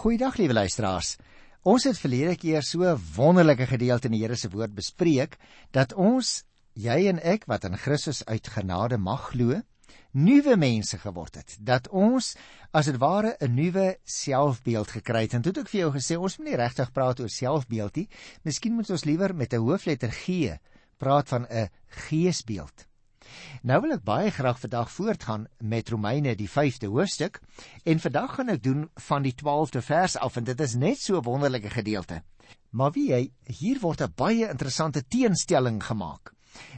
Goeiedag liewe luisteraars. Ons het verlede keer so 'n wonderlike gedeelte in die Here se woord bespreek dat ons, jy en ek wat in Christus uit genade mag glo, nuwe mense geword het. Dat ons as dit ware 'n nuwe selfbeeld gekry het. En toe het ek vir jou gesê ons moet nie regtig praat oor selfbeeld nie. Miskien moet ons liewer met 'n hoofletter G praat van 'n geesbeeld. Nou wil ek baie graag vandag voortgaan met Romeine die 5de hoofstuk en vandag gaan ek doen van die 12de vers af en dit is net so 'n wonderlike gedeelte. Maar wie jy, hier word 'n baie interessante teenstelling gemaak.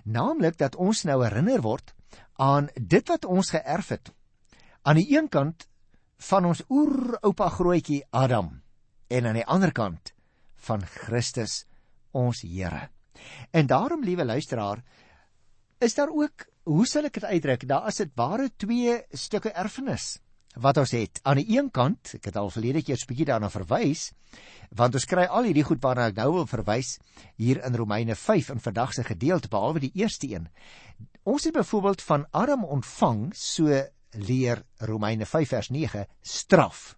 Naamlik dat ons nou herinner word aan dit wat ons geërf het. Aan die een kant van ons oeroupa grootjie Adam en aan die ander kant van Christus ons Here. En daarom liewe luisteraar, is daar ook, hoe sal ek dit uitdruk? Daar is dit ware twee stukke erfenis wat ons het. Aan die een kant, ek het al verlede keer 'n bietjie daarna verwys, want ons kry al hierdie goed waarna ek nou wil verwys hier in Romeine 5 in vandag se gedeelte behalwe die eerste een. Ons het byvoorbeeld van Adam ontvang, so leer Romeine 5 vers 9, straf.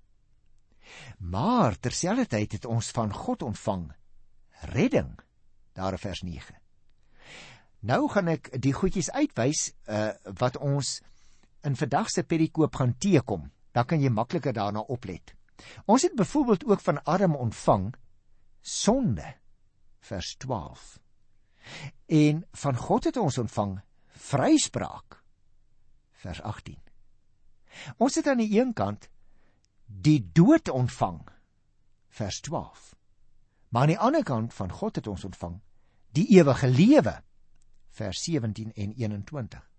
Maar terselfdertyd het ons van God ontvang redding. Daar in vers 9. Nou gaan ek die goedjies uitwys uh wat ons in vandag se perikoop gaan teekom. Dan kan jy makliker daarna oplet. Ons het byvoorbeeld ook van Adam ontvang sonde vers 12. En van God het ons ontvang vryspraak vers 18. Ons het aan die een kant die dood ontvang vers 12. Maar aan die ander kant van God het ons ontvang die ewige lewe vers 17 en 21.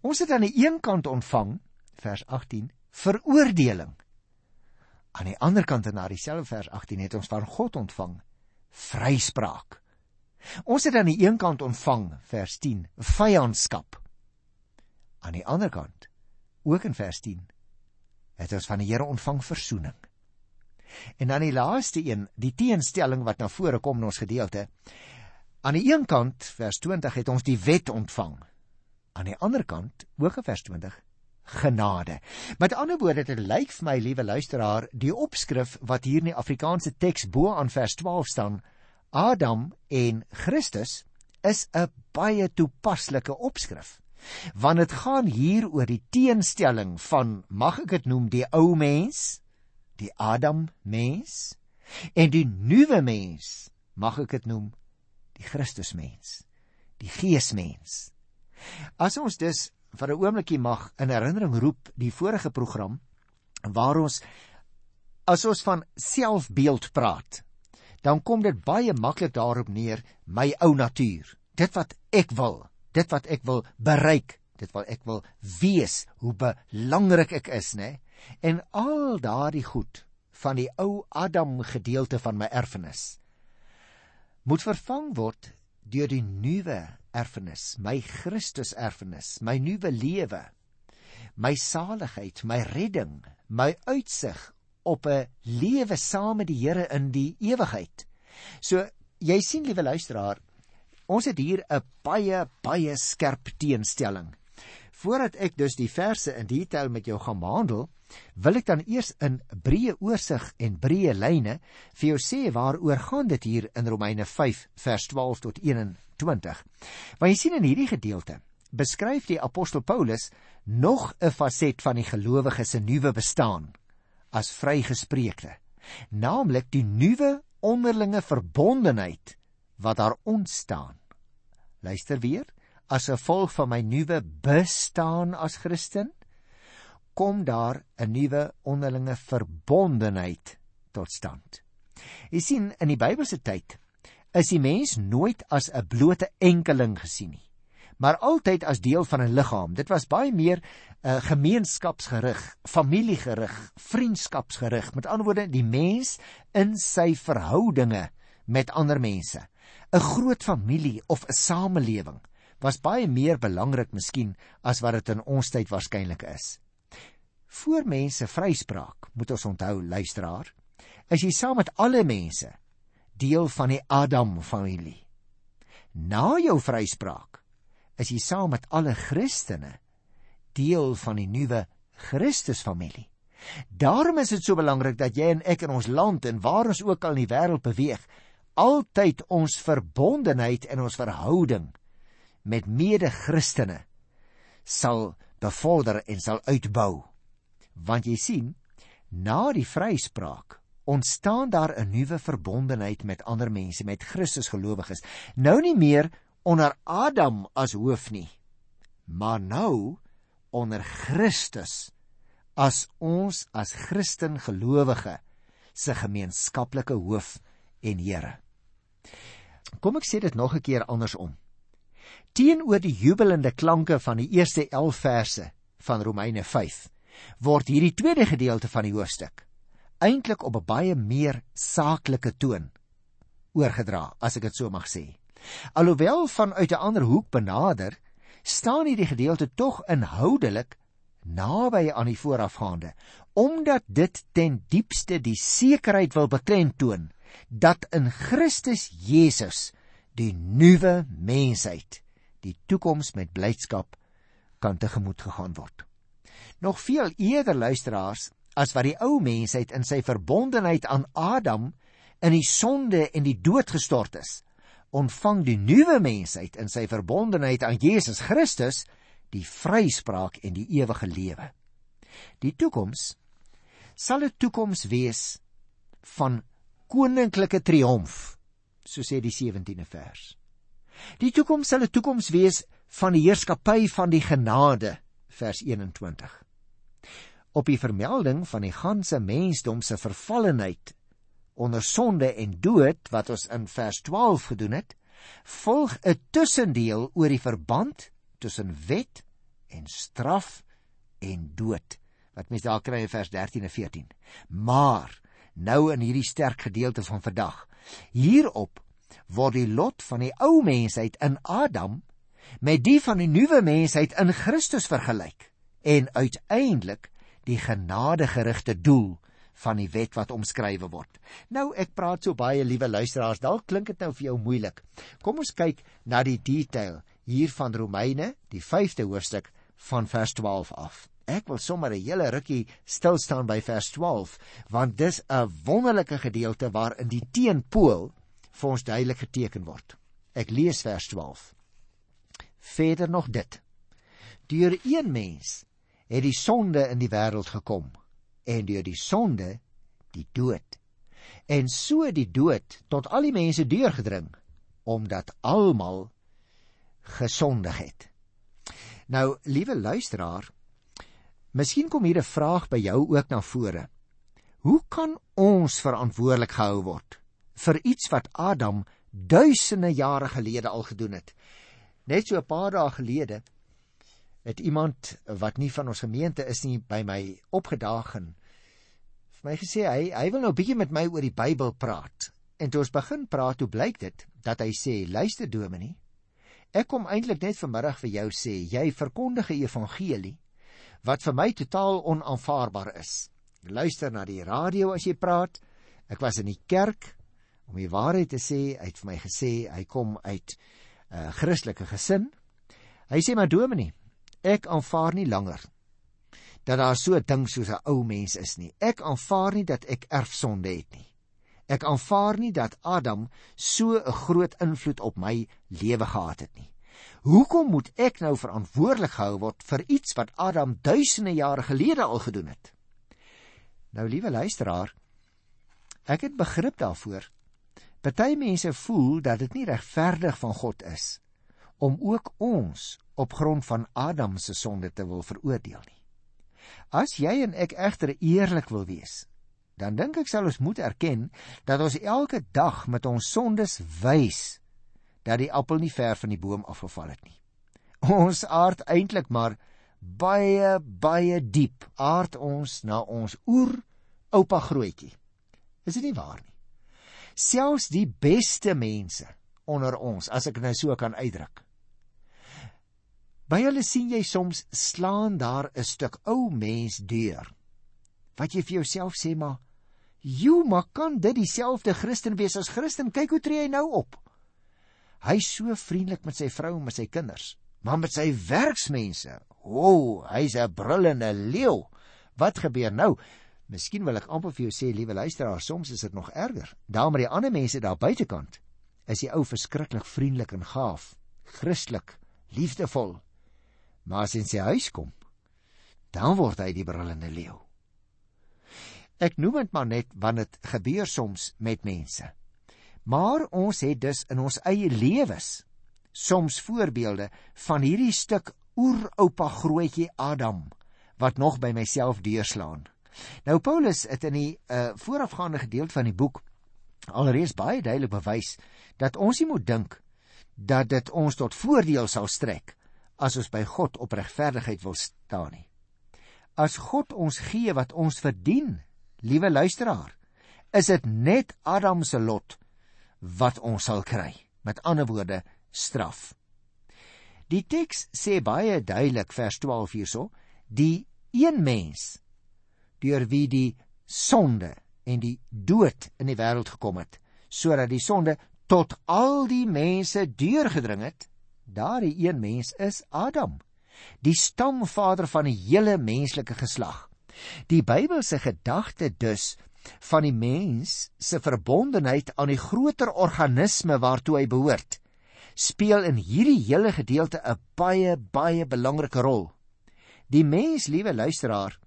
Ons het aan die een kant ontvang vers 18 veroordeling. Aan die ander kant en na dieselfde vers 18 het ons van God ontvang vryspraak. Ons het aan die een kant ontvang vers 10 vyandskap. Aan die ander kant ook in vers 10 het ons van die Here ontvang verzoening. En dan die laaste een, die teenstelling wat na vore kom in ons gedeelte, Aan die een kant vers 20 het ons die wet ontvang. Aan die ander kant, ook in vers 20, genade. Met ander woorde, dit lyk vir my, liewe luisteraar, die opskrif wat hier in die Afrikaanse teks bo aan vers 12 staan, Adam en Christus, is 'n baie toepaslike opskrif. Want dit gaan hier oor die teenstelling van mag ek dit noem die ou mens, die Adam mens en die nuwe mens, mag ek dit noem die Christusmens, die Geesmens. As ons dus vir 'n oombliekie mag in herinnering roep die vorige program waar ons as ons van selfbeeld praat, dan kom dit baie maklik daarop neer my ou natuur. Dit wat ek wil, dit wat ek wil bereik, dit wat ek wil wees, hoe belangrik ek is, né? En al daardie goed van die ou Adam gedeelte van my erfenis moet vervang word deur die nuwe erfenis, my Christus erfenis, my nuwe lewe, my saligheid, my redding, my uitsig op 'n lewe saam met die Here in die ewigheid. So jy sien liewe luisteraar, ons het hier 'n baie baie skerp teenstelling. Voordat ek dus die verse in detail met jou gaan behandel, wil ek dan eers in breë oorsig en breë lyne vir jou sê waaroor gaan dit hier in Romeine 5 vers 12 tot 21. Want jy sien in hierdie gedeelte beskryf die apostel Paulus nog 'n faset van die gelowige se nuwe bestaan as vrygespreekte, naamlik die nuwe onderlinge verbondenheid wat daar ontstaan. Luister weer, as 'n gevolg van my nuwe bestaan as Christen kom daar 'n nuwe onderlinge verbondenheid tot stand. Jy sien in die Bybelse tyd is die mens nooit as 'n blote enkeling gesien nie, maar altyd as deel van 'n liggaam. Dit was baie meer 'n uh, eh, gemeenskapsgerig, familiegerig, vriendskapsgerig. Met ander woorde, die mens in sy verhoudinge met ander mense. 'n Groot familie of 'n samelewing was baie meer belangrik miskien as wat dit in ons tyd waarskynlik is. Voor mense vryspraak, moet ons onthou luisteraar, is jy saam met alle mense deel van die Adam familie. Na jou vryspraak is jy saam met alle Christene deel van die nuwe Christus familie. Daarom is dit so belangrik dat jy en ek in ons land en waar ons ook al in die wêreld beweeg, altyd ons verbondenheid en ons verhouding met mede-Christene sal bevorder en sal uitbou. Want jy sien, na die vryspraak ontstaan daar 'n nuwe verbondenheid met ander mense, met Christus gelowiges. Nou nie meer onder Adam as hoof nie, maar nou onder Christus as ons as Christen gelowige se gemeenskaplike hoof en Here. Kom ek sê dit nog 'n keer andersom. Teenoor die jubelende klanke van die eerste 11 verse van Romeine 5 word hierdie tweede gedeelte van die hoofstuk eintlik op 'n baie meer saaklike toon oorgedra, as ek dit so mag sê. Alhoewel vanuit 'n ander hoek benader, staan hierdie gedeelte tog inhoudelik naby aan die voorafgaande, omdat dit ten diepste die sekerheid wil beklemtoon dat in Christus Jesus die nuwe mensheid die toekoms met blydskap kan tegemoet gegaan word. Nog veel eerder luisteraars as wat die ou mensheid in sy verbondenheid aan Adam in die sonde en die dood gestort is, ontvang die nuwe mensheid in sy verbondenheid aan Jesus Christus die vryspraak en die ewige lewe. Die toekoms sal 'n toekoms wees van koninklike triomf, so sê die 17de vers. Die toekoms sal 'n toekoms wees van die heerskappy van die genade, vers 21. Op die vermelding van die ganse mensdom se vervallenheid onder sonde en dood wat ons in vers 12 gedoen het, volg 'n tussendeel oor die verband tussen wet en straf en dood wat mens daar kry in vers 13 en 14. Maar nou in hierdie sterk gedeelte van vandag, hierop word die lot van die ou mensheid in Adam met die van die nuwe mensheid in Christus vergelyk en uiteindelik die genadegerigte doel van die wet wat omskrywe word. Nou ek praat so baie liewe luisteraars, dalk klink dit nou vir jou moeilik. Kom ons kyk na die detail hier van Romeine, die 5de hoofstuk van vers 12 af. Ek wil sommer 'n hele rukkie stil staan by vers 12, want dis 'n wonderlike gedeelte waarin die teenpool vir ons duidelik geteken word. Ek lees vers 12. Verder nog dit. Deur een mens het die sonde in die wêreld gekom en deur die sonde die dood. En so die dood tot al die mense deurgedring omdat almal gesondig het. Nou, liewe luisteraar, miskien kom hier 'n vraag by jou ook na vore. Hoe kan ons verantwoordelik gehou word vir iets wat Adam duisende jare gelede al gedoen het? Net so 'n paar dae gelede het iemand wat nie van ons gemeente is nie by my opgedaag en vir my gesê hy hy wil nou bietjie met my oor die Bybel praat. En toe ons begin praat, hoe blyk dit dat hy sê, "Luister Dominee, Ek kom eintlik net vanmiddag vir jou sê, jy verkondig 'n evangelie wat vir my totaal onaanvaarbaar is. Luister na die radio as jy praat. Ek was in die kerk om die waarheid te sê, hy het vir my gesê hy kom uit uh, Christelike gesin. Hy sê maar Dominee, ek aanvaar nie langer dat daar so 'n ding soos 'n ou mens is nie. Ek aanvaar nie dat ek erfsonde het nie. Ek aanvaar nie dat Adam so 'n groot invloed op my lewe gehad het nie. Hoekom moet ek nou verantwoordelik gehou word vir iets wat Adam duisende jare gelede al gedoen het? Nou liewe luisteraar, ek het begrip daarvoor. Party mense voel dat dit nie regverdig van God is om ook ons op grond van Adam se sonde te wil veroordeel nie. As jy en ek egter eerlik wil wees, dan dink ek sal ons moet erken dat ons elke dag met ons sondes wys dat die appel nie ver van die boom afgeval het nie. Ons aard eintlik maar baie baie diep aard ons na ons oer oupa grootjie. Is dit nie waar nie? Selfs die beste mense onder ons, as ek nou so kan uitdruk. By hulle sien jy soms slaan daar 'n stuk ou mens deur. Wat jy vir jouself sê maar Jo, maar kan dit dieselfde Christen wees as Christen? Kyk hoe tree hy nou op. Hy's so vriendelik met sy vrou en met sy kinders, maar met sy werksmense, o, oh, hy's 'n brullende leeu Wat gebeur nou? Miskien wil ek amper vir jou sê, liewe luisteraar, soms is dit nog erger. Daar met die ander mense daar buitekant is die ou verskriklik vriendelik en gaaf, Christelik, liefdevol. Maar as hy in sy huis kom, dan word hy die brullende leeu. Ek noem dit maar net want dit gebeur soms met mense. Maar ons het dus in ons eie lewens soms voorbeelde van hierdie stuk oeroupa grootjie Adam wat nog by myself deurslaan. Nou Paulus het in die uh, voorafgaande gedeelte van die boek alreeds baie duidelik bewys dat ons nie moet dink dat dit ons tot voordeel sal strek as ons by God op regverdigheid wil staan nie. As God ons gee wat ons verdien, liewe luisteraar, is dit net Adam se lot wat ons sal kry. Met ander woorde, straf. Die teks sê baie duidelik vers 12 hierso, die een mens deur wie die sonde en die dood in die wêreld gekom het, sodat die sonde tot al die mense deurgedring het, daardie een mens is Adam, die stamvader van die hele menslike geslag. Die Bybelse gedagte dus van die mens se verbondenheid aan die groter organisme waartoe hy behoort, speel in hierdie hele gedeelte 'n baie baie belangrike rol. Die mens, liewe luisteraar,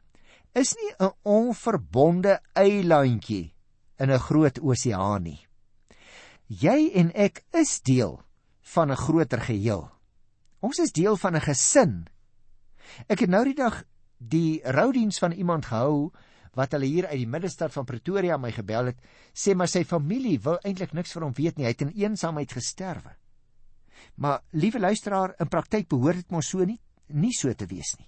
is nie 'n onverbonde eilandjie in 'n groot oseaan nie. Jy en ek is deel van 'n groter geheel. Ons is deel van 'n gesin. Ek het nou die dag die roudiens van iemand gehou wat hulle hier uit die middestad van Pretoria my gebel het, sê maar sy familie wil eintlik niks van hom weet nie. Hy het in eensaamheid gesterwe. Maar liewe luisteraar, in praktyk behoort dit mos so nie nie so te wees nie.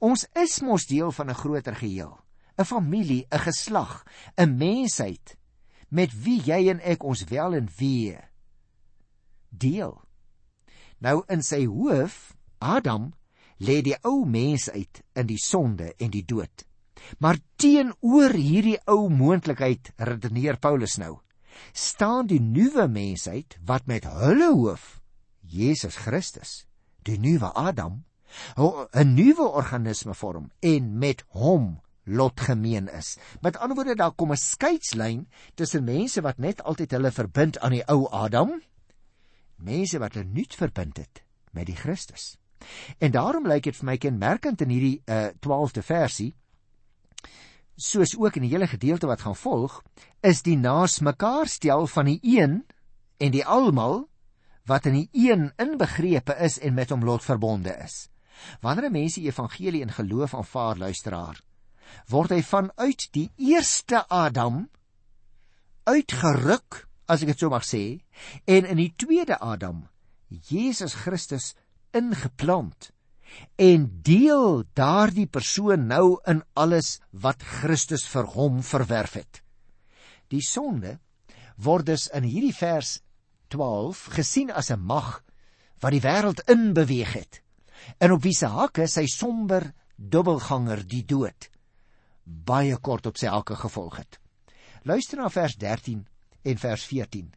Ons is mos deel van 'n groter geheel, 'n familie, 'n geslag, 'n mensheid met wie jy en ek ons wel en wee deel. Nou in sy hoof, Adam, lê die ou mens uit in die sonde en die dood. Maar teenoor hierdie ou moontlikheid redeneer Paulus nou, staan die nuwe mensheid wat met hulle hoof Jesus Christus, die nuwe Adam, 'n nuwe organisme vorm en met hom lotgemeen is. Met ander woorde, daar kom 'n skeidslyn tussen mense wat net altyd hulle verbind aan die ou Adam, mense wat hulle nuut verbind het met die Christus. En daarom lyk dit vir my kenmerkend in hierdie uh, 12de versie soos ook in die hele gedeelte wat gaan volg, is die naas mekaar stel van die een en die almal wat in die een inbegrepe is en met hom lot verbonde is. Wanneer 'n mens die evangelie in geloof aanvaar, luisteraar, word hy vanuit die eerste Adam uitgeruk, as ek dit so mag sê, en in die tweede Adam, Jesus Christus ingeplant en deel daardie persoon nou in alles wat Christus vir hom verwerf het. Die sonde word dus in hierdie vers 12 gesien as 'n mag wat die wêreld inbeweeg het en op wie se hakke sy somber dubbelganger die dood baie kort op sy hakke gevolg het. Luister na vers 13 en vers 14.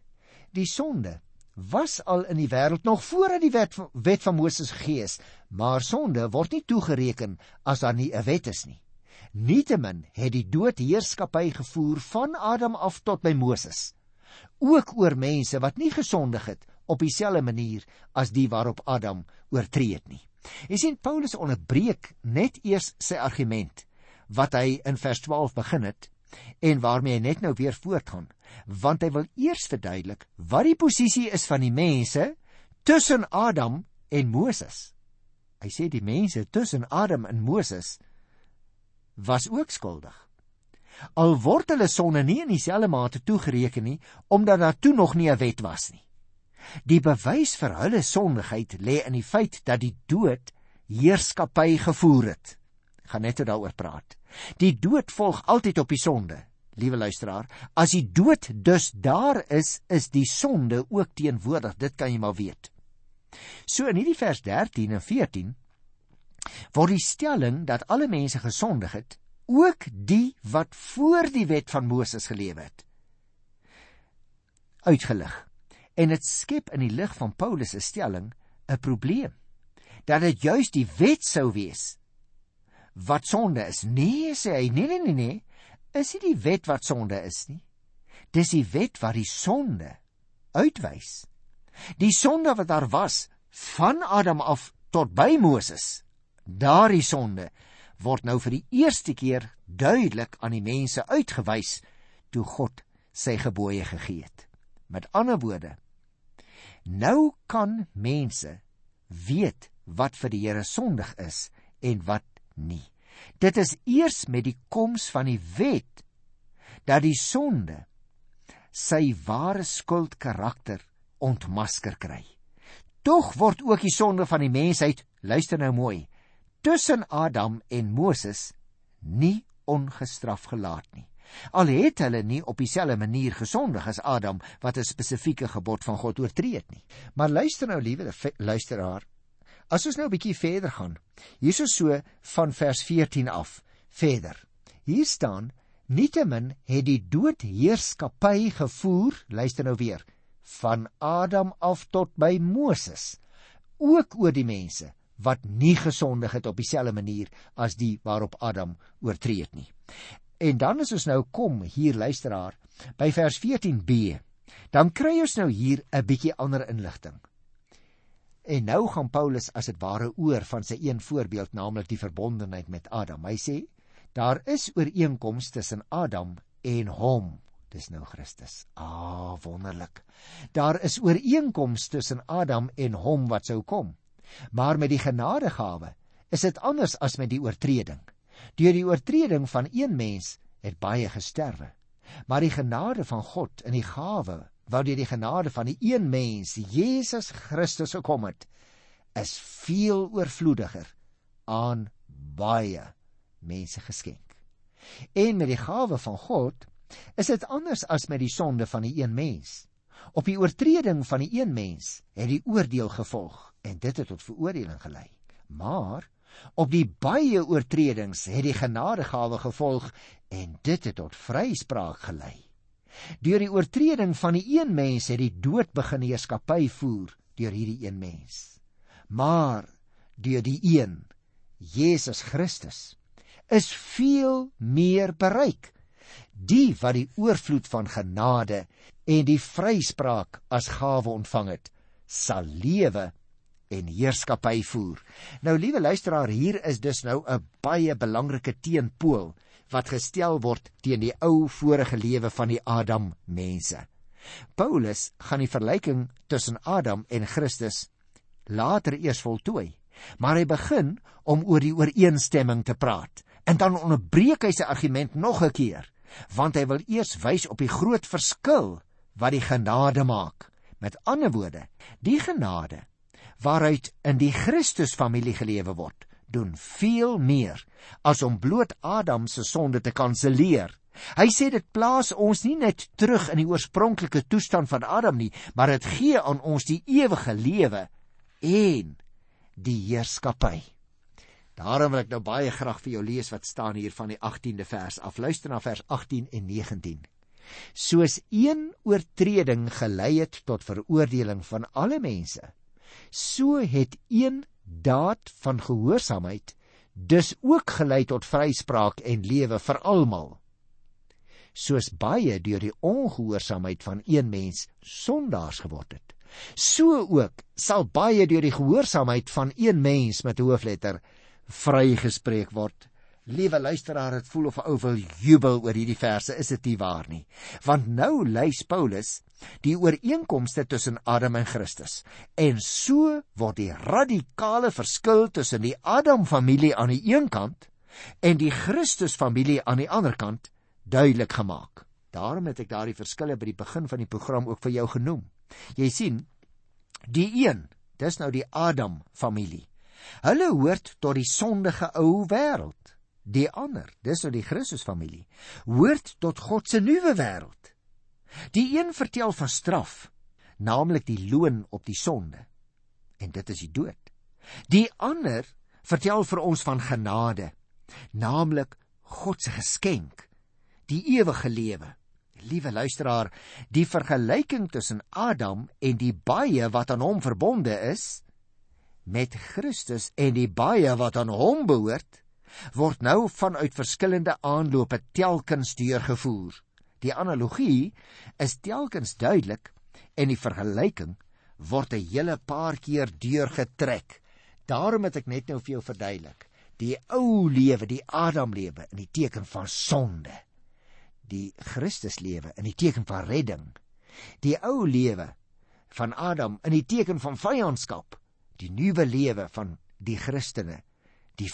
Die sonde was al in die wêreld nog voordat die wet wet van Moses gegee is, maar sonde word nie toegereken as daar nie 'n wet is nie. Nietemin het die dood heerskappy gevoer van Adam af tot by Moses ook oor mense wat nie gesondig het op dieselfde manier as die waarop Adam oortree het nie. Jy sien Paulus onderbreek net eers sy argument wat hy in vers 12 begin het en waarmee hy net nou weer voortgaan, want hy wil eers verduidelik wat die posisie is van die mense tussen Adam en Moses. Hy sê die mense tussen Adam en Moses was ook skuldig al word hulle sonde nie in dieselfde mate toegereken nie omdat daar toe nog nie 'n wet was nie. Die bewys vir hulle sondigheid lê in die feit dat die dood heerskappy gevoer het. Ek gaan net daaroor praat. Die dood volg altyd op die sonde. Liewe luisteraar, as die dood dus daar is, is die sonde ook teenwoordig. Dit kan jy maar weet. So in hierdie vers 13 en 14 word die stelling dat alle mense gesondig het ook die wat voor die wet van Moses geleef het uitgelig en dit skep in die lig van Paulus se stelling 'n probleem dat dit juis die wet sou wees wat sonde is. Nee, sê hy, nee nee nee nee. Is nie die wet wat sonde is nie. Dis die wet wat die sonde uitwys. Die sonde wat daar was van Adam af tot by Moses. Daardie sonde word nou vir die eerste keer duidelik aan die mense uitgewys toe God sy gebooie gegee het. Met ander woorde, nou kan mense weet wat vir die Here sondig is en wat nie. Dit is eers met die koms van die wet dat die sonde sy ware skuld karakter ontmasker kry. Tog word ook die sonde van die mensheid, luister nou mooi, tussen Adam en Moses nie ongestraf gelaat nie. Al het hulle nie op dieselfde manier gesondig as Adam wat 'n spesifieke gebod van God oortree het nie. Maar luister nou liewe luisteraar, as ons nou 'n bietjie verder gaan. Hierso so van vers 14 af verder. Hier staan Nietemin het die dood heerskappy gevoer, luister nou weer, van Adam af tot by Moses, ook oor die mense wat nie gesondig het op dieselfde manier as die waarop Adam oortree het nie. En dan as ons nou kom hier luisteraar by vers 14b, dan kry ons nou hier 'n bietjie ander inligting. En nou gaan Paulus as dit ware oor van sy een voorbeeld, naamlik die verbondenheid met Adam. Hy sê daar is ooreenkomste tussen Adam en hom. Dis nou Christus. Ah, wonderlik. Daar is ooreenkomste tussen Adam en hom wat sou kom. Maar met die genadegawe is dit anders as met die oortreding. Deur die oortreding van een mens het baie gesterwe. Maar die genade van God in die gawe wat deur die genade van die een mens, Jesus Christus gekom het, is veel oorvloediger aan baie mense geskenk. En met die gawe van God is dit anders as met die sonde van die een mens. Op die oortreding van die een mens het die oordeel gevolg en dit het tot veroordeling gelei. Maar Op die baie oortredings het die genadegawe gevolg en dit het tot vryspraak gelei. Deur die oortreding van die een mens het die dood begin heerskappy voer deur hierdie een mens. Maar deur die een, Jesus Christus, is veel meer bereik. Die wat die oorvloed van genade en die vryspraak as gawe ontvang het, sal lewe en heerskappy voer. Nou liewe luisteraar, hier is dus nou 'n baie belangrike teenpool wat gestel word teen die ou vorige lewe van die Adam mense. Paulus gaan die vergelyking tussen Adam en Christus later eers voltooi, maar hy begin om oor die ooreenstemming te praat. En dan onderbreek hy sy argument nog 'n keer, want hy wil eers wys op die groot verskil wat die genade maak. Met ander woorde, die genade waaruit in die Christus familie gelewe word, doen veel meer as om bloot Adam se sonde te kanselleer. Hy sê dit plaas ons nie net terug in die oorspronklike toestand van Adam nie, maar dit gee aan ons die ewige lewe en die heerskappy. Daarom wil ek nou baie graag vir jou lees wat staan hier van die 18de vers af. Luister na vers 18 en 19. Soos een oortreding gelei het tot veroordeling van alle mense, so het een daad van gehoorsaamheid dus ook gelei tot vryspraak en lewe vir almal. Soos baie deur die ongehoorsaamheid van een mens sondaars geword het so ook sal baie deur die gehoorsaamheid van een mens met hoofletter vrygespreek word Liewe luisteraar, dit voel of 'n ou wil jubel oor hierdie verse, is dit nie waar nie? Want nou lys Paulus die ooreenkomste tussen Adam en Christus. En so word die radikale verskil tussen die Adam familie aan die een kant en die Christus familie aan die ander kant duidelik gemaak. Daarom het ek daardie verskille by die begin van die program ook vir jou genoem. Jy sien, die een, dis nou die Adam familie. Hulle hoort tot die sondige ou wêreld. Die ander, dis nou die Christus familie, hoort tot God se nuwe wêreld. Die een vertel van straf, naamlik die loon op die sonde. En dit is die dood. Die ander vertel vir ons van genade, naamlik God se geskenk, die ewige lewe. Liewe luisteraar, die vergelyking tussen Adam en die baie wat aan hom verbonde is met Christus en die baie wat aan hom behoort, word nou vanuit verskillende aanlope telkens deurgevoer. Die analogie is telkens duidelik en die vergelyking word 'n hele paar keer deurgetrek. Daarom het ek net nou vir jou verduidelik. Die ou lewe, die Adam lewe in die teken van sonde. Die Christus lewe in die teken van redding. Die ou lewe van Adam in die teken van vyandskap. Die nuwe lewe van die Christene, die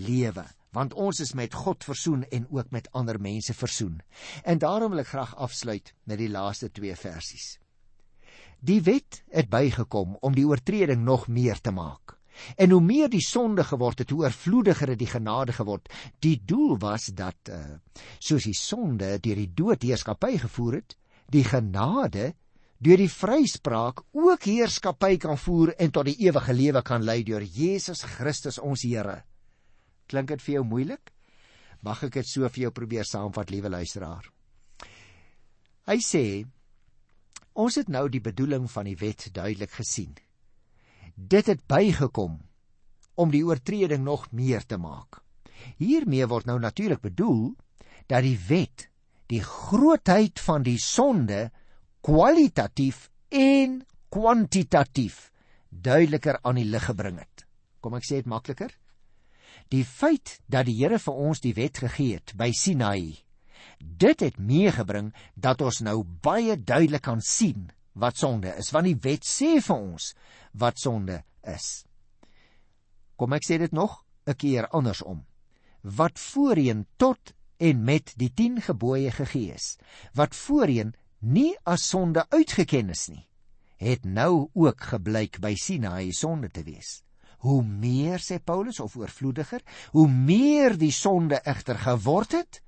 versoeningslewe, want ons is met God versoen en ook met ander mense versoen. En daarom wil ek graag afsluit met die laaste twee versies. Die wet het bygekom om die oortreding nog meer te maak. En hoe meer die sonde geword het, hoe oorvloediger het die genade geword. Die doel was dat uh, soos die sonde deur die dood heerskappy gevoer het, die genade deur die vryspraak ook heerskappy kan voer en tot die ewige lewe kan lei deur Jesus Christus ons Here. Klink dit vir jou moeilik? Mag ek dit so vir jou probeer saamvat, liewe luisteraar? Hy sê Ons het nou die bedoeling van die wet duidelik gesien. Dit het bygekom om die oortreding nog meer te maak. Hiermee word nou natuurlik bedoel dat die wet die grootheid van die sonde kwalitatief en kwantitatief duideliker aan die lig gebring het. Kom ek sê dit makliker? Die feit dat die Here vir ons die wet gegee het by Sinai Dit het meegebring dat ons nou baie duidelik kan sien wat sonde is, want die wet sê vir ons wat sonde is. Kom ek sê dit nog 'n keer andersom. Wat voorheen tot en met die 10 gebooie gegee is, wat voorheen nie as sonde uitgeken is nie, het nou ook gebleik by Sinai sonde te wees. Hoe meer sê Paulus of oorvloediger, hoe meer die sonde egter geword het,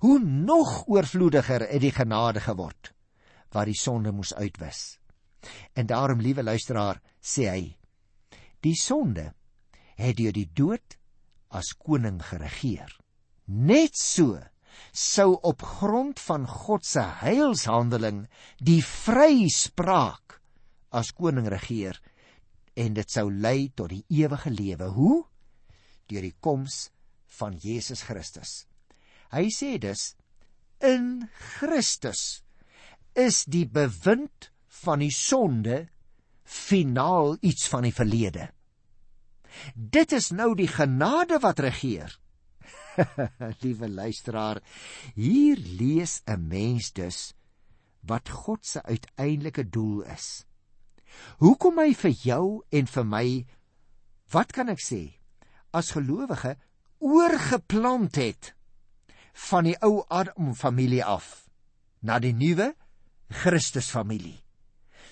hoe nog oorvloediger het die genade geword wat die sonde moes uitwis. En daarom, liewe luisteraar, sê hy: Die sonde het deur die dood as koning geregeer. Net so sou op grond van God se heilshandeling die vryspraak as koning regeer en dit sou lei tot die ewige lewe. Hoe? Deur die koms van Jesus Christus. Hy sê dus in Christus is die bewind van die sonde finaal iets van die verlede. Dit is nou die genade wat regeer. Liewe luisteraar, hier lees 'n mens dus wat God se uiteindelike doel is. Hoekom hy vir jou en vir my wat kan ek sê as gelowige oorgeplant het van die ou Adam familie af na die nuwe Christus familie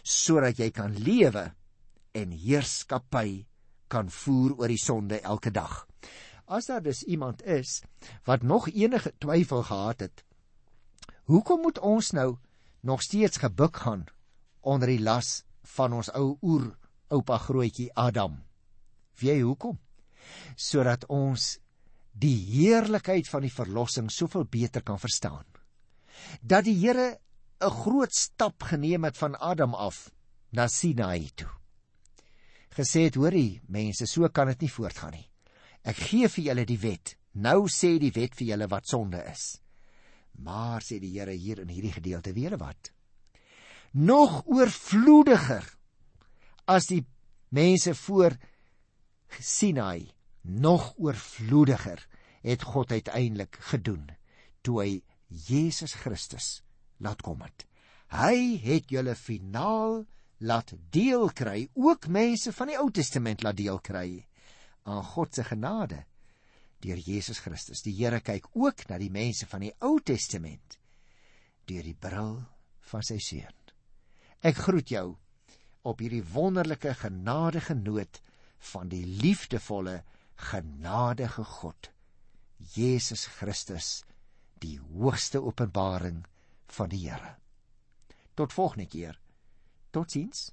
sodat jy kan lewe en heerskappy kan voer oor die sonde elke dag. As daar dus iemand is wat nog enige twyfel gehad het, hoekom moet ons nou nog steeds gebuk gaan onder die las van ons ou oer oupa grootjie Adam? Weet jy hoekom? Sodat ons die heerlikheid van die verlossing soveel beter kan verstaan. Dat die Here 'n groot stap geneem het van Adam af na Sinai toe. Gesê het, hoorie, mense, so kan dit nie voortgaan nie. Ek gee vir julle die wet. Nou sê die wet vir julle wat sonde is. Maar sê die Here hier in hierdie gedeelte weer wat? Nog oorvloediger as die mense voor Sinai nog oorvloediger het God uiteindelik gedoen toe hy Jesus Christus laat kom het. Hy het julle finaal laat deel kry, ook mense van die Ou Testament laat deel kry aan God se genade deur Jesus Christus. Die Here kyk ook na die mense van die Ou Testament deur die bril van sy seun. Ek groet jou op hierdie wonderlike genadige noot van die liefdevolle genadige God Jesus Christus die hoogste openbaring van die Here. Tot volgende keer. Totsiens.